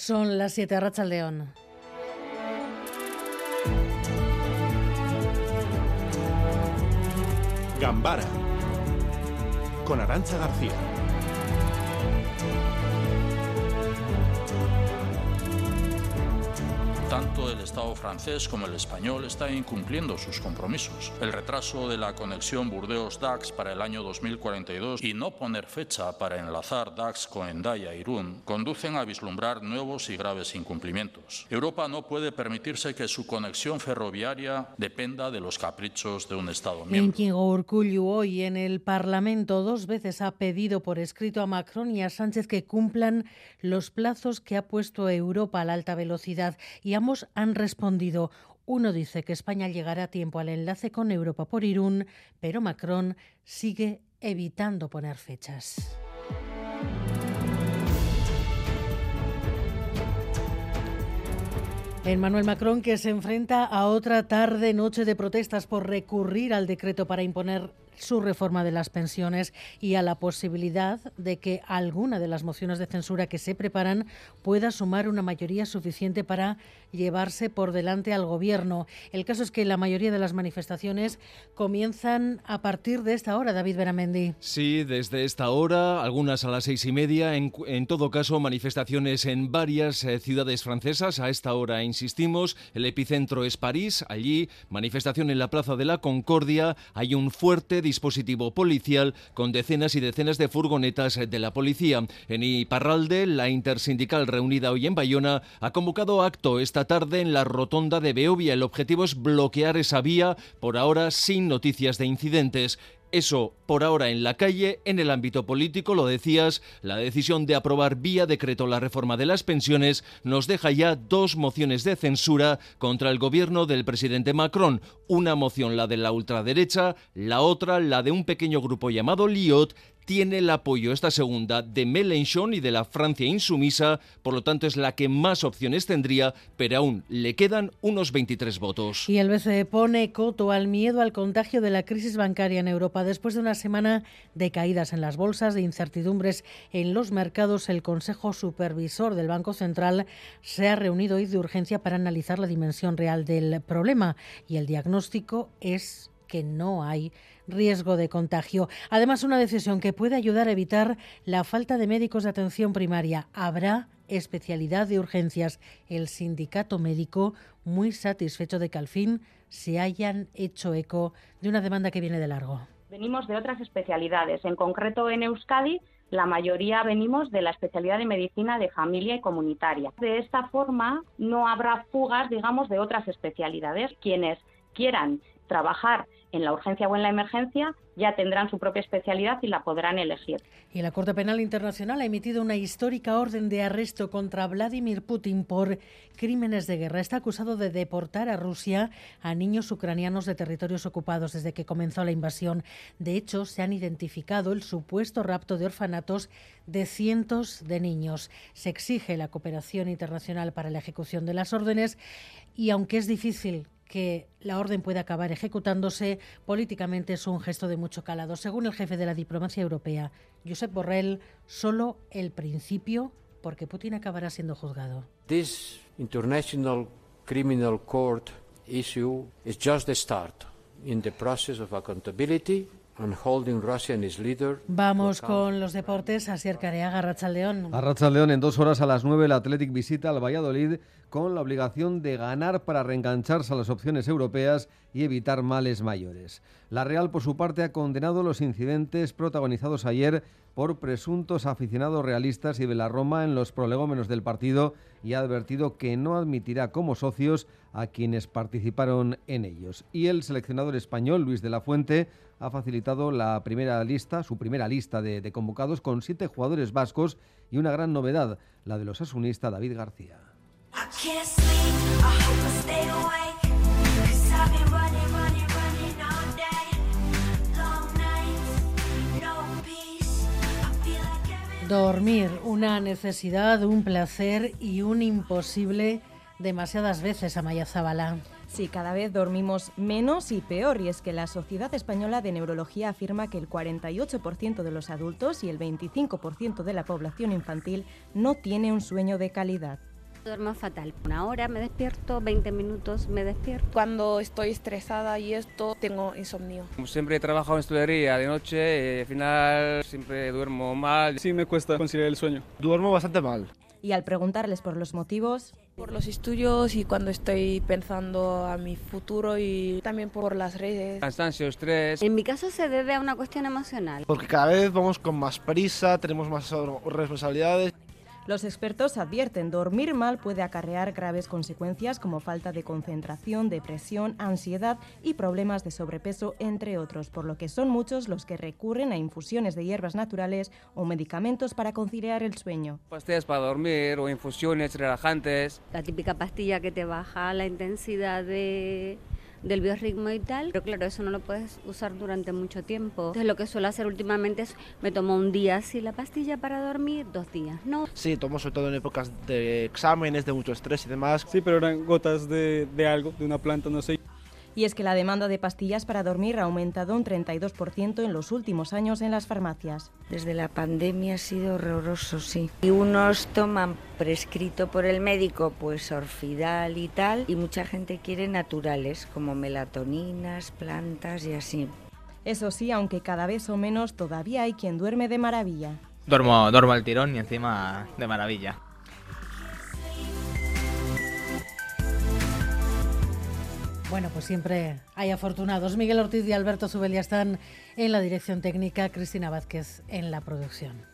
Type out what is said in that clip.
Son las 7 de León. Gambara con Arancha García. Tanto el Estado francés como el español están incumpliendo sus compromisos. El retraso de la conexión Burdeos-Dax para el año 2042 y no poner fecha para enlazar Dax con Endaya Irún conducen a vislumbrar nuevos y graves incumplimientos. Europa no puede permitirse que su conexión ferroviaria dependa de los caprichos de un Estado miembro. Íñigo Urcullu hoy en el Parlamento dos veces ha pedido por escrito a Macron y a Sánchez que cumplan los plazos que ha puesto Europa a la alta velocidad y Han respondido. Uno dice que España llegará a tiempo al enlace con Europa por Irún, pero Macron sigue evitando poner fechas. Emmanuel Macron que se enfrenta a otra tarde noche de protestas por recurrir al decreto para imponer su reforma de las pensiones y a la posibilidad de que alguna de las mociones de censura que se preparan pueda sumar una mayoría suficiente para llevarse por delante al gobierno. El caso es que la mayoría de las manifestaciones comienzan a partir de esta hora, David Beramendi. Sí, desde esta hora, algunas a las seis y media. En, todo caso, manifestaciones en varias eh, ciudades francesas. A esta hora, insistimos, el epicentro es París. Allí, manifestación en la Plaza de la Concordia. Hay un fuerte dispositivo policial con decenas y decenas de furgonetas de la policía. En Iparralde, la intersindical reunida hoy en Bayona ha convocado acto esta tarde en la rotonda de Beovia. El objetivo es bloquear esa vía, por ahora sin noticias de incidentes. Eso, por ahora, en la calle, en el ámbito político, lo decías, la decisión de aprobar vía decreto la reforma de las pensiones nos deja ya dos mociones de censura contra el gobierno del presidente Macron. Una moción, la de la ultraderecha, la otra, la de un pequeño grupo llamado Liot, tiene el apoyo esta segunda de Mélenchon y de la Francia insumisa, por lo tanto es la que más opciones tendría, pero aún le quedan unos 23 votos. Y el BCE pone coto al miedo al contagio de la crisis bancaria en Europa. Después de una semana de caídas en las bolsas, de incertidumbres en los mercados, el Consejo Supervisor del Banco Central se ha reunido hoy de urgencia para analizar la dimensión real del problema y el diagnóstico es que no hay riesgo de contagio. Además, una decisión que puede ayudar a evitar la falta de médicos de atención primaria. Habrá especialidad de urgencias. El sindicato médico muy satisfecho de que al fin se hayan hecho eco de una demanda que viene de largo. Venimos de otras especialidades. En concreto, en Euskadi, la mayoría venimos de la especialidad de medicina de familia y comunitaria. De esta forma, no habrá fugas, digamos, de otras especialidades. Quienes quieran trabajar en la urgencia o en la emergencia, ya tendrán su propia especialidad y la podrán elegir. Y la Corte Penal Internacional ha emitido una histórica orden de arresto contra Vladimir Putin por crímenes de guerra. Está acusado de deportar a Rusia a niños ucranianos de territorios ocupados desde que comenzó la invasión. De hecho, se han identificado el supuesto rapto de orfanatos de cientos de niños. Se exige la cooperación internacional para la ejecución de las órdenes y aunque es difícil que la orden pueda acabar ejecutándose, políticamente es un gesto de mucho calado. Según el jefe de la diplomacia europea, Josep Borrell, solo el principio, porque Putin acabará siendo juzgado. This International Criminal Court issue is just the start in the process of accountability Vamos con los deportes. Asier Careaga, Arrachaldeón. Arrachaldeón, en dos horas a las nueve, el Athletic visita al Valladolid con la obligación de ganar para reengancharse a las opciones europeas y evitar males mayores. La Real, por su parte, ha condenado los incidentes protagonizados ayer por presuntos aficionados realistas y de la Roma en los prolegómenos del partido y ha advertido que no admitirá como socios a quienes participaron en ellos. Y el seleccionador español, Luis de la Fuente, ha facilitado la primera lista, su primera lista de, convocados con siete jugadores vascos y una gran novedad, la de los asunistas David García. Dormir, una necesidad, un placer y un imposible demasiadas veces, Amaya Zabala. Sí, cada vez dormimos menos y peor, y es que la Sociedad Española de Neurología afirma que el 48% de los adultos y el 25% de la población infantil no tiene un sueño de calidad. Duermo fatal. Una hora me despierto, 20 minutos me despierto. Cuando estoy estresada y esto, tengo insomnio. Siempre he trabajado en estudiaría de noche y eh, al final siempre duermo mal. Sí, me cuesta conciliar el sueño. Duermo bastante mal. Y al preguntarles por los motivos... Por los estudios y cuando estoy pensando a mi futuro y también por las redes. Cansancio, estrés. En mi caso se debe a una cuestión emocional. Porque cada vez vamos con más prisa, tenemos más responsabilidades. Los expertos advierten dormir mal puede acarrear graves consecuencias como falta de concentración, depresión, ansiedad y problemas de sobrepeso, entre otros, por lo que son muchos los que recurren a infusiones de hierbas naturales o medicamentos para conciliar el sueño. Pastillas para dormir o infusiones relajantes. La típica pastilla que te baja la intensidad de del biorritmo y tal, pero claro, eso no lo puedes usar durante mucho tiempo. Entonces lo que suelo hacer últimamente es me tomo un día así la pastilla para dormir, dos días, ¿no? Sí, tomo sobre todo en épocas de exámenes, de mucho estrés y demás. Sí, pero eran gotas de, de algo, de una planta, no sé. Y es que la demanda de pastillas para dormir ha aumentado un 32% en los últimos años en las farmacias. Desde la pandemia ha sido horroroso, sí. Y unos toman prescrito por el médico, pues orfidal y tal, y mucha gente quiere naturales, como melatoninas, plantas y así. Eso sí, aunque cada vez o menos, todavía hay quien duerme de maravilla. Duermo, duermo al tirón y encima de maravilla. Bueno, pues siempre hay afortunados. Miguel Ortiz y Alberto Subelia están en la dirección técnica, Cristina Vázquez en la producción.